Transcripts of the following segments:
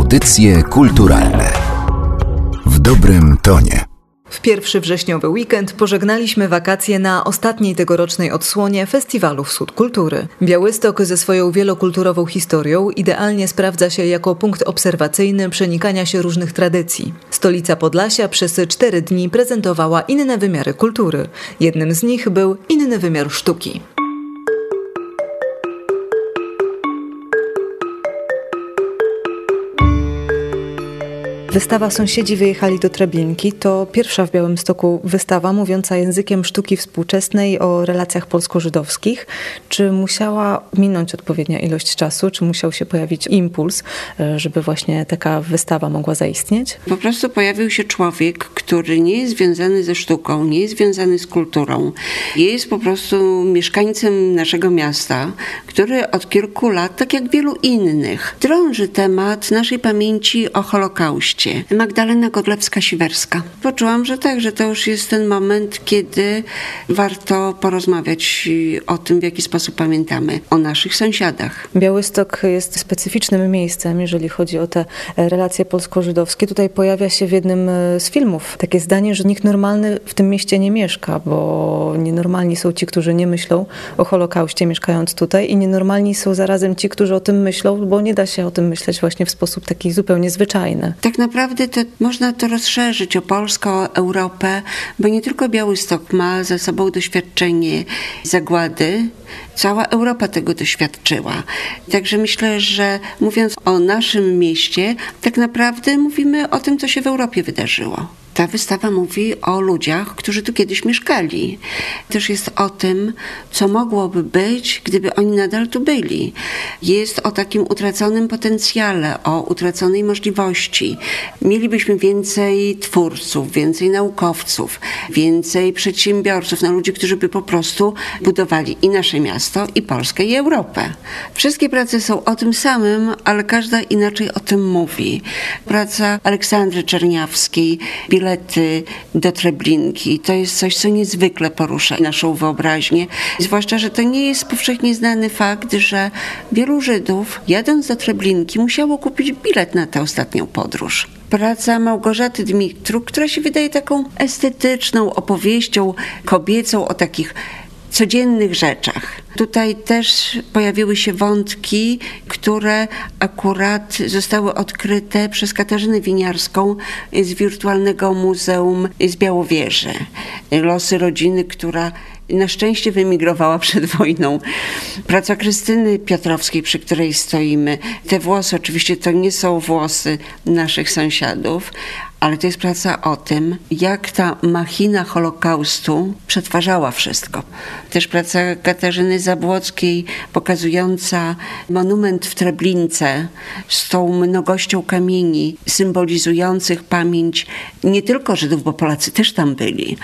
Audycje kulturalne w dobrym tonie. W pierwszy wrześniowy weekend pożegnaliśmy wakacje na ostatniej tegorocznej odsłonie Festiwalu Wschód Kultury. Białystok ze swoją wielokulturową historią idealnie sprawdza się jako punkt obserwacyjny przenikania się różnych tradycji. Stolica Podlasia przez cztery dni prezentowała inne wymiary kultury. Jednym z nich był inny wymiar sztuki. Wystawa Sąsiedzi wyjechali do Treblinki to pierwsza w Białymstoku wystawa mówiąca językiem sztuki współczesnej o relacjach polsko-żydowskich. Czy musiała minąć odpowiednia ilość czasu, czy musiał się pojawić impuls, żeby właśnie taka wystawa mogła zaistnieć? Po prostu pojawił się człowiek, który nie jest związany ze sztuką, nie jest związany z kulturą. Jest po prostu mieszkańcem naszego miasta, który od kilku lat, tak jak wielu innych, drąży temat naszej pamięci o Holokauście Magdalena Godlewska-Siwerska. Poczułam, że tak, że to już jest ten moment, kiedy warto porozmawiać o tym, w jaki sposób pamiętamy o naszych sąsiadach. Białystok jest specyficznym miejscem, jeżeli chodzi o te relacje polsko-żydowskie. Tutaj pojawia się w jednym z filmów takie zdanie, że nikt normalny w tym mieście nie mieszka, bo nienormalni są ci, którzy nie myślą o Holokauście mieszkając tutaj i nienormalni są zarazem ci, którzy o tym myślą, bo nie da się o tym myśleć właśnie w sposób taki zupełnie zwyczajny. Tak naprawdę to można to rozszerzyć o Polskę, o Europę, bo nie tylko Białystok ma za sobą doświadczenie zagłady, cała Europa tego doświadczyła. Także myślę, że mówiąc o naszym mieście, tak naprawdę mówimy o tym, co się w Europie wydarzyło. Ta wystawa mówi o ludziach, którzy tu kiedyś mieszkali. Też jest o tym, co mogłoby być, gdyby oni nadal tu byli. Jest o takim utraconym potencjale, o utraconej możliwości. Mielibyśmy więcej twórców, więcej naukowców, więcej przedsiębiorców, na ludzi, którzy by po prostu budowali i nasze miasto, i Polskę, i Europę. Wszystkie prace są o tym samym, ale każda inaczej o tym mówi. Praca Aleksandry Czerniawskiej, bilety do Treblinki. To jest coś, co niezwykle porusza naszą wyobraźnię. Zwłaszcza, że to nie jest powszechnie znany fakt, że wielu Żydów, jadąc do Treblinki, musiało kupić bilet na tę ostatnią podróż praca Małgorzaty Dmitru, która się wydaje taką estetyczną opowieścią kobiecą o takich codziennych rzeczach. Tutaj też pojawiły się wątki, które akurat zostały odkryte przez Katarzynę Winiarską z Wirtualnego Muzeum z Białowieży. Losy rodziny, która na szczęście wyemigrowała przed wojną. Praca Krystyny Piotrowskiej, przy której stoimy. Te włosy oczywiście to nie są włosy naszych sąsiadów, ale to jest praca o tym, jak ta machina Holokaustu przetwarzała wszystko. Też praca Katarzyny Zabłockiej pokazująca monument w Treblince z tą mnogością kamieni symbolizujących pamięć nie tylko Żydów, bo Polacy też tam byli.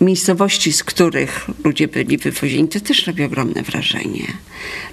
Miejscowości, z których ludzie byli wywozieni, to też robi ogromne wrażenie.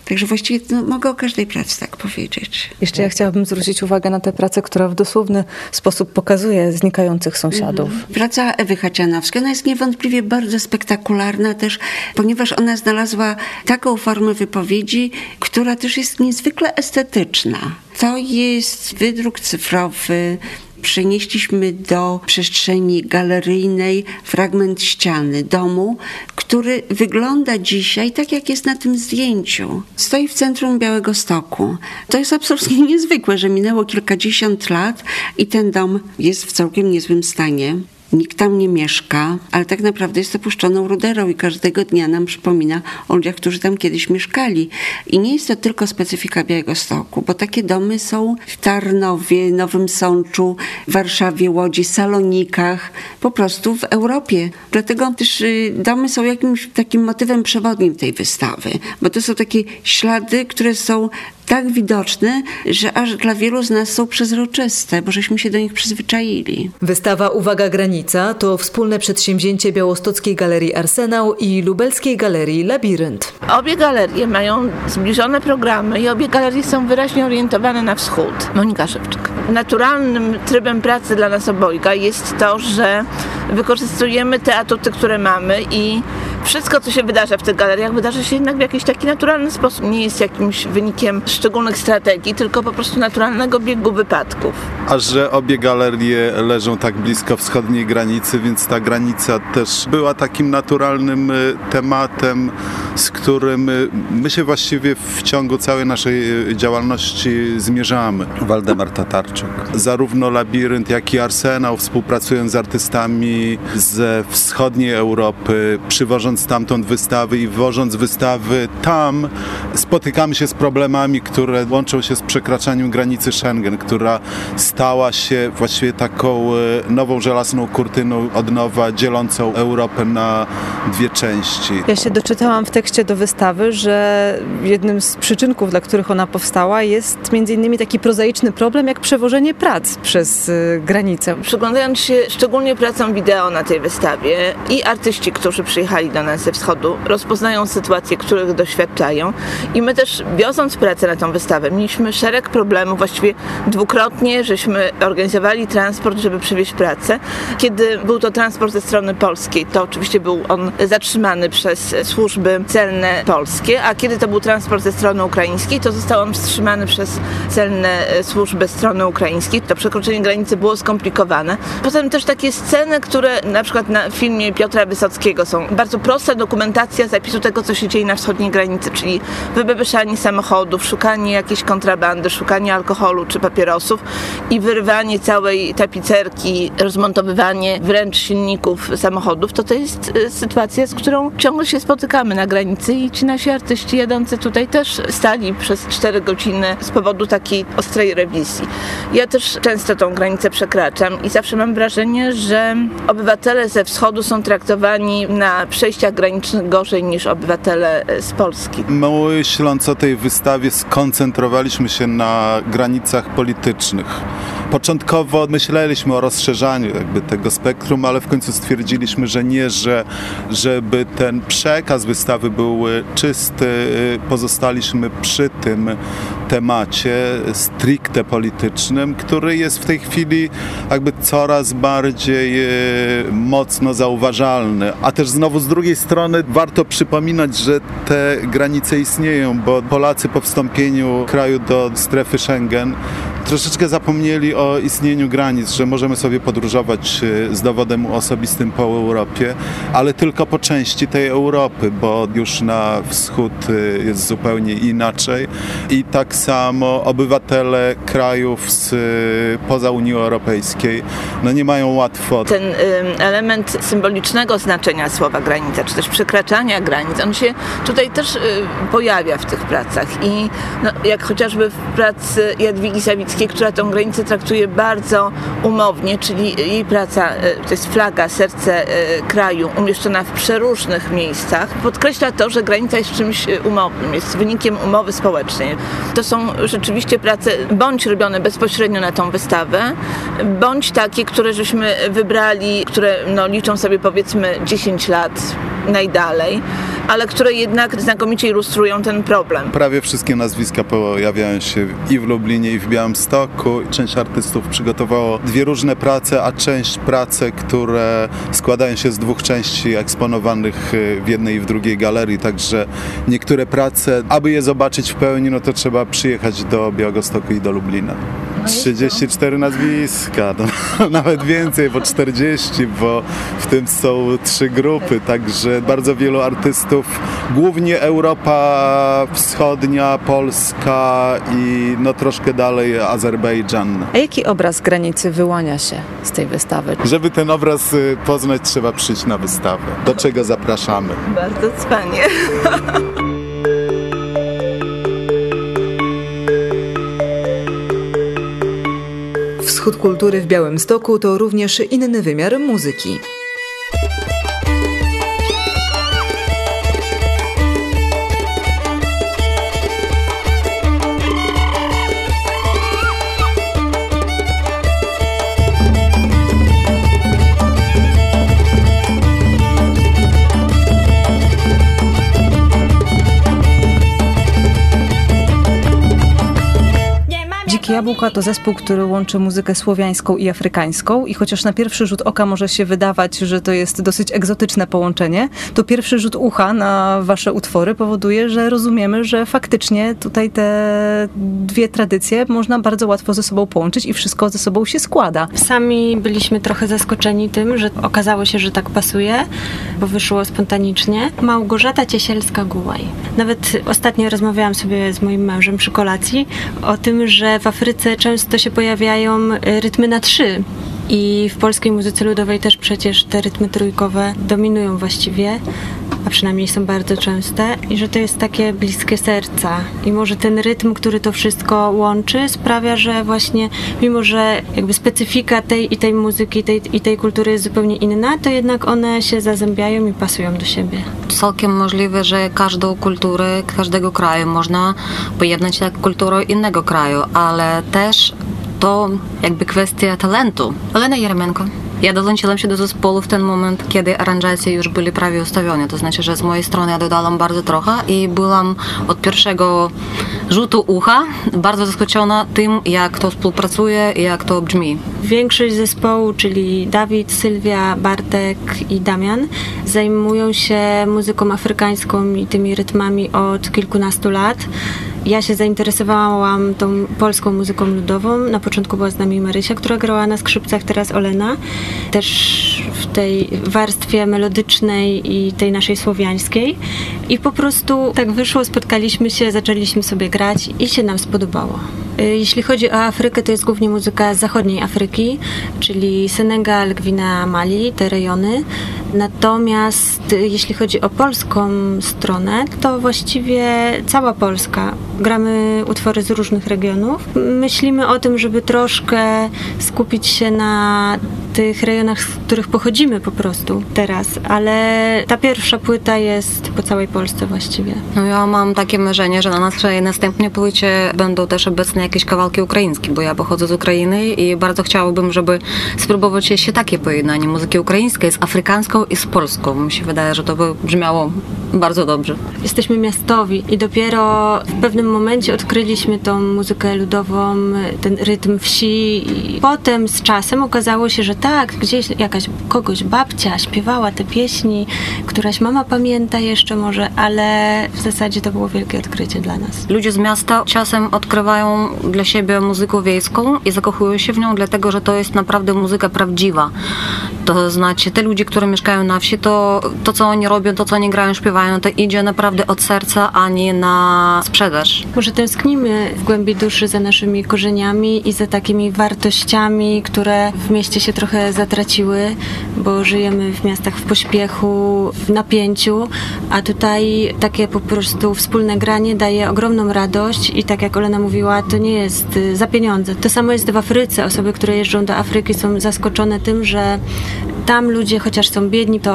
Także właściwie no, mogę o każdej pracy tak powiedzieć. Jeszcze ja chciałabym zwrócić uwagę na tę pracę, która w dosłowny sposób pokazuje znikających sąsiadów. Mhm. Praca Ewy Hacianowskiej, ona jest niewątpliwie bardzo spektakularna też, ponieważ ona znalazła taką formę wypowiedzi, która też jest niezwykle estetyczna. To jest wydruk cyfrowy, przenieśliśmy do przestrzeni galeryjnej fragment ściany domu, który wygląda dzisiaj tak, jak jest na tym zdjęciu. Stoi w centrum Białego Stoku. To jest absolutnie niezwykłe, że minęło kilkadziesiąt lat i ten dom jest w całkiem niezłym stanie nikt tam nie mieszka, ale tak naprawdę jest opuszczoną ruderą i każdego dnia nam przypomina o ludziach, którzy tam kiedyś mieszkali. I nie jest to tylko specyfika Białego Stoku, bo takie domy są w Tarnowie, Nowym Sączu, Warszawie, Łodzi, Salonikach, po prostu w Europie. Dlatego też y, domy są jakimś takim motywem przewodnim tej wystawy, bo to są takie ślady, które są tak widoczne, że aż dla wielu z nas są przezroczyste, bo żeśmy się do nich przyzwyczaili. Wystawa Uwaga Granica to wspólne przedsięwzięcie Białostockiej Galerii Arsenał i Lubelskiej Galerii Labirynt. Obie galerie mają zbliżone programy i obie galerie są wyraźnie orientowane na wschód. Monika Szewczyk. Naturalnym trybem pracy dla nas obojga jest to, że wykorzystujemy te atuty, które mamy i wszystko, co się wydarza w tych galeriach, wydarza się jednak w jakiś taki naturalny sposób. Nie jest jakimś wynikiem szczególnych strategii, tylko po prostu naturalnego biegu wypadków. A że obie galerie leżą tak blisko wschodniej granicy, więc ta granica też była takim naturalnym y, tematem, z którym y, my się właściwie w ciągu całej naszej y, działalności zmierzamy. Waldemar Tatarczuk. Zarówno Labirynt, jak i Arsenał współpracują z artystami ze wschodniej Europy, przywożąc stamtąd wystawy i wożąc wystawy tam, spotykamy się z problemami, które łączą się z przekraczaniem granicy Schengen, która stała się właściwie taką e, nową żelazną kurtyną od nowa, dzielącą Europę na dwie części. Ja się doczytałam w tekście do wystawy, że jednym z przyczynków, dla których ona powstała, jest między innymi taki prozaiczny problem, jak przewożenie prac przez y, granicę. Przyglądając się szczególnie pracom wideo na tej wystawie i artyści, którzy przyjechali do ze wschodu, rozpoznają sytuacje, których doświadczają i my też wioząc pracę na tą wystawę, mieliśmy szereg problemów, właściwie dwukrotnie, żeśmy organizowali transport, żeby przywieźć pracę. Kiedy był to transport ze strony polskiej, to oczywiście był on zatrzymany przez służby celne polskie, a kiedy to był transport ze strony ukraińskiej, to został on wstrzymany przez celne służby strony ukraińskiej. To przekroczenie granicy było skomplikowane. Potem też takie sceny, które na przykład na filmie Piotra Wysockiego są bardzo prosta dokumentacja zapisu tego, co się dzieje na wschodniej granicy, czyli wybebyszanie samochodów, szukanie jakiejś kontrabandy, szukanie alkoholu czy papierosów i wyrywanie całej tapicerki, rozmontowywanie wręcz silników samochodów, to to jest y, sytuacja, z którą ciągle się spotykamy na granicy i ci nasi artyści jadący tutaj też stali przez 4 godziny z powodu takiej ostrej rewizji. Ja też często tą granicę przekraczam i zawsze mam wrażenie, że obywatele ze wschodu są traktowani na przejściach granicznych gorzej niż obywatele z Polski. Myśląc o tej wystawie, skoncentrowaliśmy się na granicach politycznych. Początkowo myśleliśmy o rozszerzaniu jakby tego spektrum, ale w końcu stwierdziliśmy, że nie, że żeby ten przekaz wystawy był czysty, pozostaliśmy przy tym temacie stricte politycznym, który jest w tej chwili jakby coraz bardziej e, mocno zauważalny. A też znowu z drugiej strony warto przypominać, że te granice istnieją, bo Polacy po wstąpieniu kraju do strefy Schengen troszeczkę zapomnieli o istnieniu granic, że możemy sobie podróżować z dowodem osobistym po Europie, ale tylko po części tej Europy, bo już na wschód jest zupełnie inaczej i tak samo obywatele krajów z, poza Unii Europejskiej no nie mają łatwo. Ten element symbolicznego znaczenia słowa granica, czy też przekraczania granic, on się tutaj też pojawia w tych pracach i no, jak chociażby w pracy Jadwigi Sawickiej, która tą granicę traktuje bardzo umownie, czyli jej praca, y, to jest flaga, serce y, kraju, umieszczona w przeróżnych miejscach, podkreśla to, że granica jest czymś y, umownym, jest wynikiem umowy społecznej. To są rzeczywiście prace bądź robione bezpośrednio na tą wystawę, bądź takie, które żeśmy wybrali, które no, liczą sobie powiedzmy 10 lat najdalej, ale które jednak znakomicie ilustrują ten problem. Prawie wszystkie nazwiska pojawiają się i w Lublinie, i w Białymstoku. Część artystów przygotowało dwie różne prace, a część prace, które składają się z dwóch części eksponowanych w jednej i w drugiej galerii, także niektóre prace, aby je zobaczyć w pełni, no to trzeba przyjechać do Białegostoku i do Lublina. 34 nazwiska, no, nawet więcej, bo 40, bo w tym są trzy grupy, także bardzo wielu artystów, głównie Europa Wschodnia, Polska i no troszkę dalej Azerbejdżan. A jaki obraz granicy wyłania się z tej wystawy? Żeby ten obraz y, poznać, trzeba przyjść na wystawę, do czego zapraszamy. Bardzo cwanie. Wschód kultury w Białymstoku to również inny wymiar muzyki. Jabłka to zespół, który łączy muzykę słowiańską i afrykańską i chociaż na pierwszy rzut oka może się wydawać, że to jest dosyć egzotyczne połączenie, to pierwszy rzut ucha na wasze utwory powoduje, że rozumiemy, że faktycznie tutaj te dwie tradycje można bardzo łatwo ze sobą połączyć i wszystko ze sobą się składa. Sami byliśmy trochę zaskoczeni tym, że okazało się, że tak pasuje, bo wyszło spontanicznie. Małgorzata Ciesielska-Gułaj. Nawet ostatnio rozmawiałam sobie z moim mężem przy kolacji o tym, że w Afryce często się pojawiają rytmy na trzy. I w polskiej muzyce ludowej też przecież te rytmy trójkowe dominują właściwie a przynajmniej są bardzo częste, i że to jest takie bliskie serca. I może ten rytm, który to wszystko łączy, sprawia, że właśnie mimo, że jakby specyfika tej i tej muzyki tej, i tej kultury jest zupełnie inna, to jednak one się zazębiają i pasują do siebie. Całkiem możliwe, że każdą kulturę każdego kraju można pojednać jak kulturę innego kraju, ale też to jakby kwestia talentu. Elena Jeremenko. Ja dołączyłam się do zespołu w ten moment, kiedy aranżacje już były prawie ustawione. To znaczy, że z mojej strony ja dodałam bardzo trochę i byłam od pierwszego rzutu ucha bardzo zaskoczona tym, jak to współpracuje i jak to brzmi. Większość zespołu, czyli Dawid, Sylwia, Bartek i Damian, zajmują się muzyką afrykańską i tymi rytmami od kilkunastu lat. Ja się zainteresowałam tą polską muzyką ludową. Na początku była z nami Marysia, która grała na skrzypcach, teraz Olena. Też w tej warstwie melodycznej i tej naszej słowiańskiej. I po prostu tak wyszło, spotkaliśmy się, zaczęliśmy sobie grać i się nam spodobało. Y, jeśli chodzi o Afrykę, to jest głównie muzyka zachodniej Afryki, czyli Senegal, Gwinea, Mali, te rejony. Natomiast y, jeśli chodzi o polską stronę, to właściwie cała Polska. Gramy utwory z różnych regionów. Myślimy o tym, żeby troszkę skupić się na tych rejonach, z których pochodzimy po prostu teraz, ale ta pierwsza płyta jest po całej Polsce właściwie. No ja mam takie marzenie, że na naszej następnej płycie będą też obecne jakieś kawałki ukraińskie, bo ja pochodzę z Ukrainy i bardzo chciałabym, żeby spróbować jeszcze takie pojednanie muzyki ukraińskiej z afrykańską i z polską. Mi się wydaje, że to by brzmiało bardzo dobrze. Jesteśmy miastowi i dopiero w pewnym momencie odkryliśmy tą muzykę ludową, ten rytm wsi i potem z czasem okazało się, że tak, gdzieś jakaś kogoś babcia śpiewała te pieśni, któraś mama pamięta jeszcze może, ale w zasadzie to było wielkie odkrycie dla nas. Ludzie z miasta czasem odkrywają dla siebie muzykę wiejską i zakochują się w nią, dlatego że to jest naprawdę muzyka prawdziwa. To znaczy, te ludzie, którzy mieszkają na wsi, to, to co oni robią, to co oni grają, śpiewają, to idzie naprawdę od serca, a nie na sprzedaż. Może tęsknimy w głębi duszy za naszymi korzeniami i za takimi wartościami, które w mieście się trochę zatraciły, bo żyjemy w miastach w pośpiechu, w napięciu, a tutaj takie po prostu wspólne granie daje ogromną radość i tak jak Olena mówiła, to nie jest y, za pieniądze. To samo jest w Afryce. Osoby, które jeżdżą do Afryki są zaskoczone tym, że tam ludzie, chociaż są biedni, to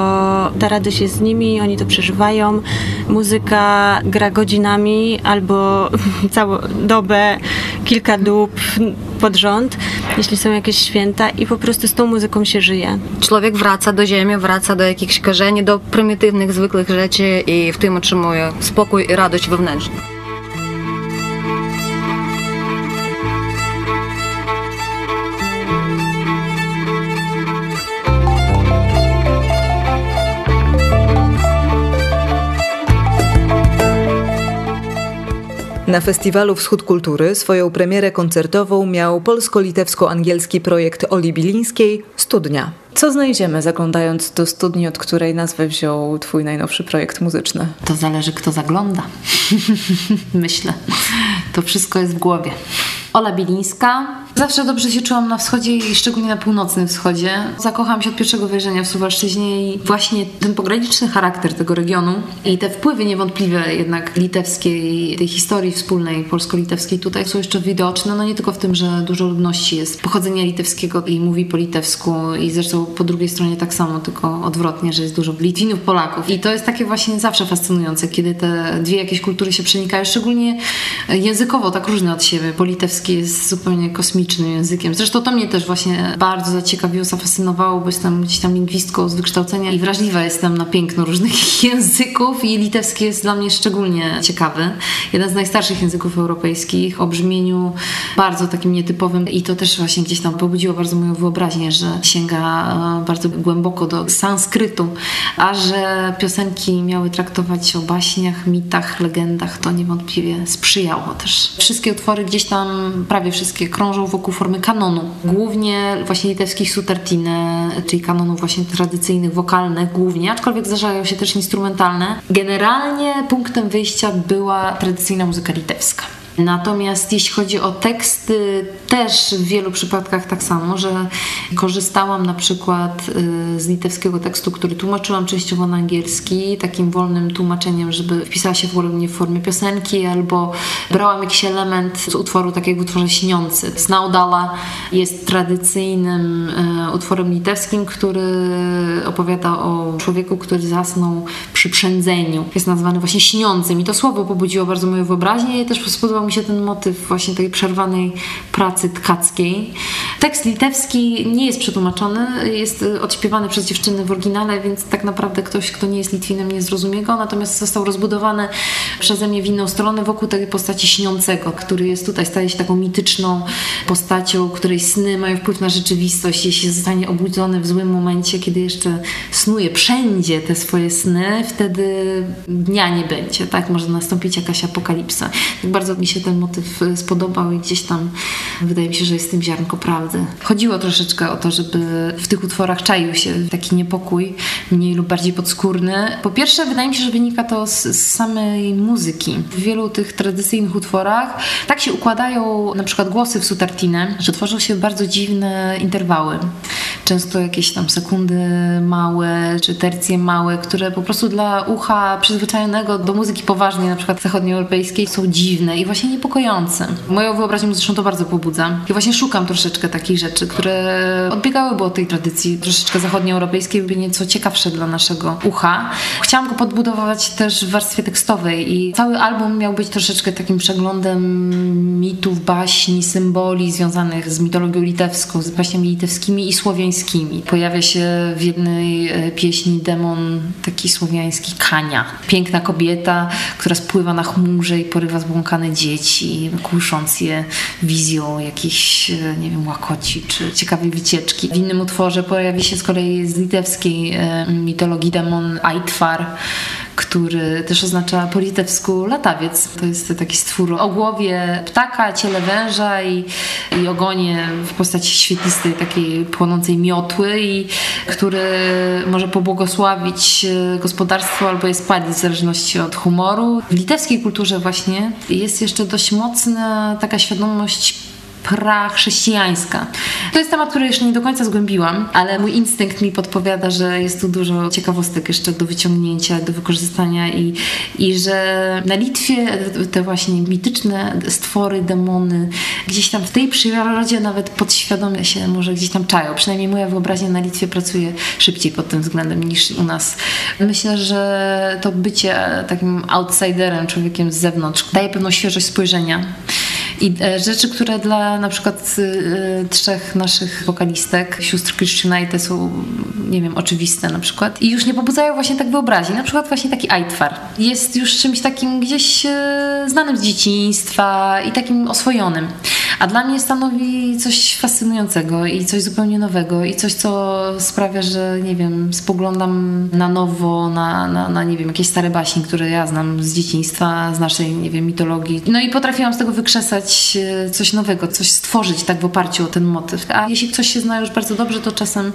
ta radość jest z nimi, oni to przeżywają. Muzyka gra godzinami albo całą dobę, kilka dób pod rząd, jeśli są jakieś święta i po prostu z tą muzyką się żyje. Człowiek wraca do ziemi, wraca do jakichś korzeni, do prymitywnych, zwykłych rzeczy i w tym otrzymuje spokój i radość wewnętrzną. Na festiwalu Wschód Kultury swoją premierę koncertową miał polsko-litewsko-angielski projekt Oli Bilińskiej Studnia. Co znajdziemy zaglądając do studni, od której nazwę wziął twój najnowszy projekt muzyczny? To zależy kto zagląda. Myślę. To wszystko jest w głowie. Ola Bilińska. Zawsze dobrze się czułam na wschodzie i szczególnie na północnym wschodzie. Zakochałam się od pierwszego wejrzenia w Suwalszczyźnie i właśnie ten pograniczny charakter tego regionu i te wpływy niewątpliwe jednak litewskiej, tej historii wspólnej polsko-litewskiej tutaj są jeszcze widoczne. No nie tylko w tym, że dużo ludności jest pochodzenia litewskiego i mówi po litewsku i zresztą po drugiej stronie tak samo, tylko odwrotnie, że jest dużo Litwinów, Polaków. I to jest takie właśnie zawsze fascynujące, kiedy te dwie jakieś kultury się przenikają, szczególnie językowo tak różne od siebie. Po litewski jest zupełnie kosmiczny etnicznym językiem. Zresztą to mnie też właśnie bardzo zaciekawiło, zafascynowało, bo jestem gdzieś tam lingwistką z wykształcenia i wrażliwa jestem na piękno różnych języków i litewski jest dla mnie szczególnie ciekawy. Jeden z najstarszych języków europejskich, o brzmieniu bardzo takim nietypowym i to też właśnie gdzieś tam pobudziło bardzo moją wyobraźnię, że sięga e, bardzo głęboko do sanskrytu, a że piosenki miały traktować o baśniach, mitach, legendach, to niewątpliwie sprzyjało też. Wszystkie utwory gdzieś tam, prawie wszystkie, krążą wokół formy kanonu. Głównie właśnie litewskich sutartine, czyli kanonów właśnie tradycyjnych, wokalnych głównie, aczkolwiek zdarzają się też instrumentalne. Generalnie punktem wyjścia była tradycyjna muzyka litewska. Natomiast jeśli chodzi o teksty, też w wielu przypadkach tak samo, że korzystałam na przykład y, z litewskiego tekstu, który tłumaczyłam częściowo na angielski, takim wolnym tłumaczeniem, żeby wpisała się w ogóle w formie piosenki, albo brałam jakiś element z utworu, tak jak utworze Śniący. Snaudala jest tradycyjnym y, utworem litewskim, który opowiada o człowieku, który zasnął przy przędzeniu. Jest nazwany właśnie Śniącym i to słowo pobudziło bardzo moją wyobraźnię i też spodobał mi się ten motyw właśnie tej przerwanej pracy tkackiej. Tekst litewski nie jest przetłumaczony, jest odśpiewany przez dziewczyny w oryginale, więc tak naprawdę ktoś, kto nie jest Litwinem, nie zrozumie go, natomiast został rozbudowany przeze mnie w inną stronę wokół tej postaci śniącego, który jest tutaj, staje się taką mityczną postacią, której sny mają wpływ na rzeczywistość, jeśli zostanie obudzony w złym momencie, kiedy jeszcze snuje wszędzie te swoje sny, wtedy dnia nie będzie, tak? Może nastąpić jakaś apokalipsa. Tak bardzo mi się się ten motyw y, spodobał i gdzieś tam wydaje mi się, że jest tym ziarnko prawdy. Chodziło troszeczkę o to, żeby w tych utworach czaił się taki niepokój, mniej lub bardziej podskórny. Po pierwsze, wydaje mi się, że wynika to z, z samej muzyki. W wielu tych tradycyjnych utworach tak się układają na przykład głosy w sutartinę, że tworzą się bardzo dziwne interwały. Często jakieś tam sekundy małe, czy tercje małe, które po prostu dla ucha przyzwyczajonego do muzyki poważnej, na przykład zachodnioeuropejskiej, są dziwne i właśnie niepokojące. Moją wyobraźnię muzyczną to bardzo pobudza. I właśnie szukam troszeczkę takich rzeczy, które odbiegałyby od tej tradycji troszeczkę zachodnioeuropejskiej, by nieco ciekawsze dla naszego ucha. Chciałam go podbudować też w warstwie tekstowej i cały album miał być troszeczkę takim przeglądem mitów, baśni, symboli związanych z mitologią litewską, z baśniami litewskimi i słowiańskimi. Pojawia się w jednej e, pieśni demon taki słowiański Kania. Piękna kobieta, która spływa na chmurze i porywa zbłąkane dzieci dzieci, kusząc je wizją jakichś, nie wiem, łakoci czy ciekawej wycieczki. W innym utworze pojawi się z kolei z litewskiej e, mitologii demon Aitfar, który też oznacza po litewsku latawiec. To jest taki stwór o głowie ptaka, ciele węża i, i ogonie w postaci świetlistej, takiej płonącej miotły i który może pobłogosławić e, gospodarstwo albo je spalić w zależności od humoru. W litewskiej kulturze właśnie jest jeszcze dość mocna taka świadomość prachrześcijańska. To jest temat, który jeszcze nie do końca zgłębiłam, ale mój instynkt mi podpowiada, że jest tu dużo ciekawostek jeszcze do wyciągnięcia, do wykorzystania i, i że na Litwie te właśnie mityczne stwory, demony gdzieś tam w tej przyrodzie nawet podświadomie się może gdzieś tam czają. Przynajmniej moja wyobraźnia na Litwie pracuje szybciej pod tym względem niż u nas. Myślę, że to bycie takim outsiderem, człowiekiem z zewnątrz daje pewną świeżość spojrzenia i e, rzeczy, które dla na przykład e, trzech naszych wokalistek, sióstr Christianite są, nie wiem, oczywiste na przykład. I już nie pobudzają właśnie tak wyobraźni. Na przykład właśnie taki Aitwar. Jest już czymś takim gdzieś e, znanym z dzieciństwa i takim oswojonym. A dla mnie stanowi coś fascynującego i coś zupełnie nowego i coś, co sprawia, że nie wiem, spoglądam na nowo na, na, na nie wiem, jakieś stare baśnie, które ja znam z dzieciństwa, z naszej, nie wiem, mitologii. No i potrafiłam z tego wykrzesać e, coś nowego, coś stworzyć tak w oparciu o ten motyw. A jeśli ktoś się zna już bardzo dobrze, to czasem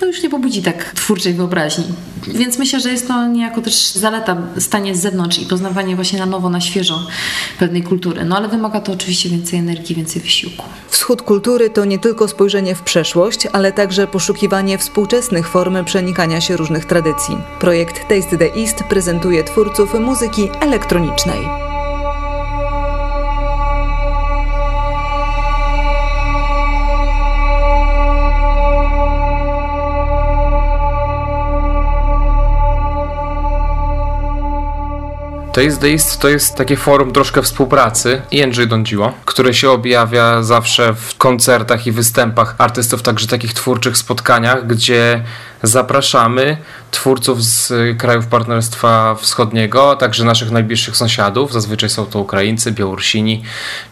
no już nie pobudzi tak twórczej wyobraźni. Więc myślę, że jest to niejako też zaleta stanie z zewnątrz i poznawanie właśnie na nowo, na świeżo pewnej kultury. No ale wymaga to oczywiście więcej energii, więcej wysiłku. Wschód kultury to nie tylko spojrzenie w przeszłość, ale także poszukiwanie współczesnych form przenikania się różnych tradycji. Projekt Taste the East prezentuje twórców muzyki elektronicznej. Taste East to jest takie forum troszkę współpracy Jędrzej Dądziło, które się objawia zawsze w koncertach i występach artystów, także takich twórczych spotkaniach, gdzie zapraszamy twórców z krajów Partnerstwa Wschodniego, a także naszych najbliższych sąsiadów. Zazwyczaj są to Ukraińcy, Białorusini,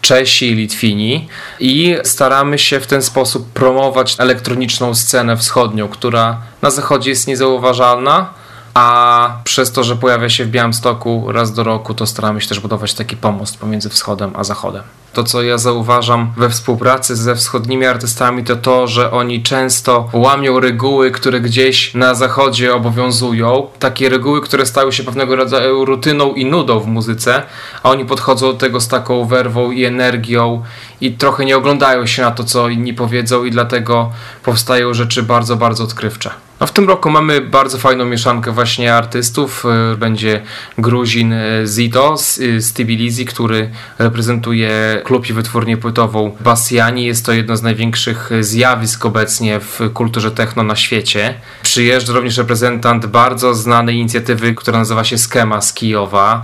Czesi, Litwini i staramy się w ten sposób promować elektroniczną scenę wschodnią, która na zachodzie jest niezauważalna, a przez to, że pojawia się w Białymstoku raz do roku, to staramy się też budować taki pomost pomiędzy wschodem a zachodem. To, co ja zauważam we współpracy ze wschodnimi artystami, to to, że oni często łamią reguły, które gdzieś na zachodzie obowiązują. Takie reguły, które stały się pewnego rodzaju rutyną i nudą w muzyce, a oni podchodzą do tego z taką werwą i energią i trochę nie oglądają się na to, co inni powiedzą i dlatego powstają rzeczy bardzo, bardzo odkrywcze. No w tym roku mamy bardzo fajną mieszankę właśnie artystów. E, będzie Gruzin e, Zito z, e, z Tbilisi, który reprezentuje klub i wytwórnię płytową Basiani. Jest to jedno z największych zjawisk obecnie w kulturze techno na świecie. Przyjeżdża również reprezentant bardzo znanej inicjatywy, która nazywa się Skema z Kijowa.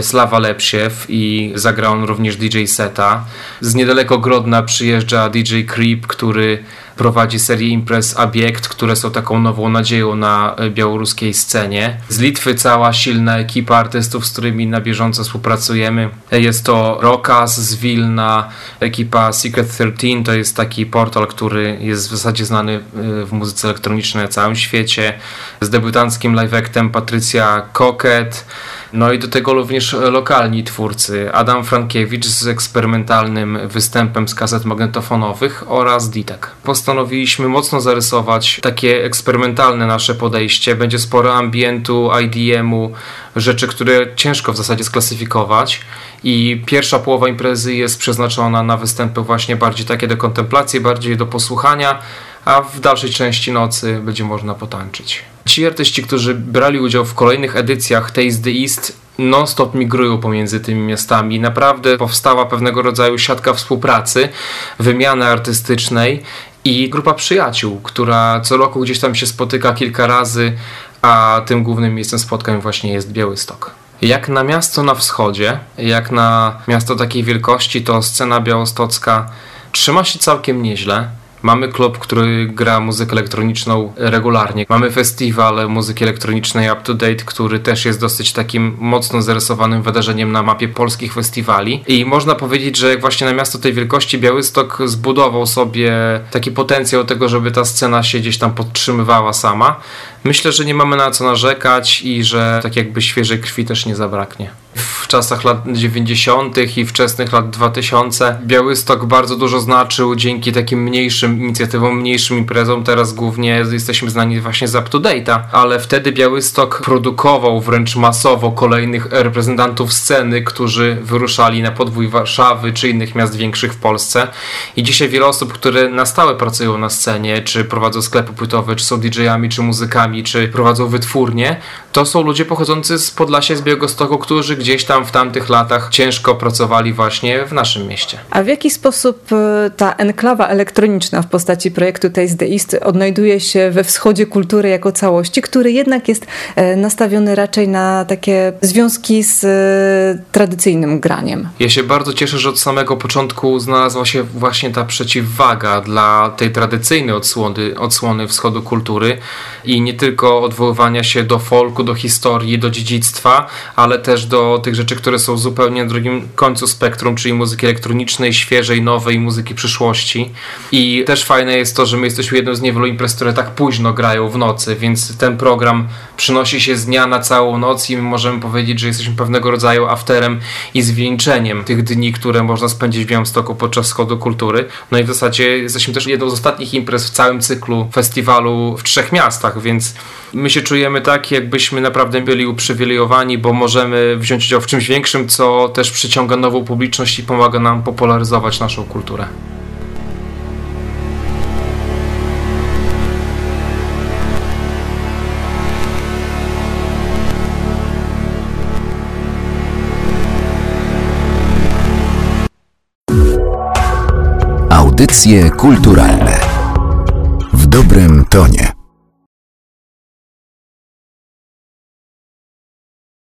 Slawa Lepsiew i zagra on również DJ seta. Z niedaleko Grodna przyjeżdża DJ Creep, który prowadzi serię imprez Abiekt, które są taką nową nadzieją na e, białoruskiej scenie. Z Litwy cała silna ekipa artystów, z którymi na bieżąco współpracujemy. Jest to Rokas z Wilna, ekipa Secret 13, to jest taki portal, który jest w zasadzie znany e, w muzyce elektronicznej na całym świecie. Z debiutanckim live-actem Patrycja Koket, no i do tego również lokalni twórcy Adam Frankiewicz z eksperymentalnym występem z kaset magnetofonowych oraz Ditek. Postanowiliśmy mocno zarysować takie eksperymentalne nasze podejście. Będzie sporo ambientu, IDM-u, rzeczy, które ciężko w zasadzie sklasyfikować i pierwsza połowa imprezy jest przeznaczona na występy właśnie bardziej takie do kontemplacji, bardziej do posłuchania, a w dalszej części nocy będzie można potańczyć. Ci artyści, którzy brali udział w kolejnych edycjach Taste the East non-stop migrują pomiędzy tymi miastami. Naprawdę powstała pewnego rodzaju siatka współpracy, wymiany artystycznej i grupa przyjaciół, która co roku gdzieś tam się spotyka kilka razy, a tym głównym miejscem spotkań właśnie jest Białystok. Jak na miasto na wschodzie, jak na miasto takiej wielkości, to scena białostocka trzyma się całkiem nieźle. Mamy klub, który gra muzykę elektroniczną regularnie. Mamy festiwal muzyki elektronicznej Up to Date, który też jest dosyć takim mocno zarysowanym wydarzeniem na mapie polskich festiwali. I można powiedzieć, że właśnie na miasto tej wielkości Białystok zbudował sobie taki potencjał tego, żeby ta scena się gdzieś tam podtrzymywała sama. Myślę, że nie mamy na co narzekać i że tak jakby świeżej krwi też nie zabraknie w czasach lat 90. i wczesnych lat 2000 Białystok bardzo dużo znaczył dzięki takim mniejszym inicjatywom, mniejszym imprezom. Teraz głównie jesteśmy znani właśnie z Up to Date'a, ale wtedy Białystok produkował wręcz masowo kolejnych reprezentantów sceny, którzy wyruszali na podwój Warszawy czy innych miast większych w Polsce. I dzisiaj wiele osób, które na stałe pracują na scenie, czy prowadzą sklepy płytowe, czy są DJ-ami, czy muzykami, czy prowadzą wytwórnie, to są ludzie pochodzący z Podlasia, z Białegostoku, którzy gdzieś tam w tamtych latach ciężko pracowali właśnie w naszym mieście. A w jaki sposób e, ta enklawa elektroniczna w postaci projektu Taste the East odnajduje się we wschodzie kultury jako całości, który jednak jest e, nastawiony raczej na takie związki z e, tradycyjnym graniem? Ja się bardzo cieszę, że od samego początku znalazła się właśnie ta przeciwwaga dla tej tradycyjnej odsłony, odsłony wschodu kultury i nie tylko odwoływania się do folku, do historii, do dziedzictwa, ale też do tych rzeczy, które są zupełnie na drugim końcu spektrum, czyli muzyki elektronicznej, świeżej, nowej, muzyki przyszłości. I też fajne jest to, że my jesteśmy jedną z niewielu imprez, które tak późno grają w nocy, więc ten program przynosi się z dnia na całą noc i my możemy powiedzieć, że jesteśmy pewnego rodzaju afterem i zwieńczeniem tych dni, które można spędzić w Białymstoku podczas Schodu Kultury. No i w zasadzie jesteśmy też jedną z ostatnich imprez w całym cyklu festiwalu w trzech miastach, więc my się czujemy tak, jakbyśmy naprawdę byli uprzywilejowani, bo możemy wziąć udział w czymś większym, co też przyciąga nową publiczność i pomaga nam popularyzować naszą kulturę. Audycje kulturalne w dobrym tonie.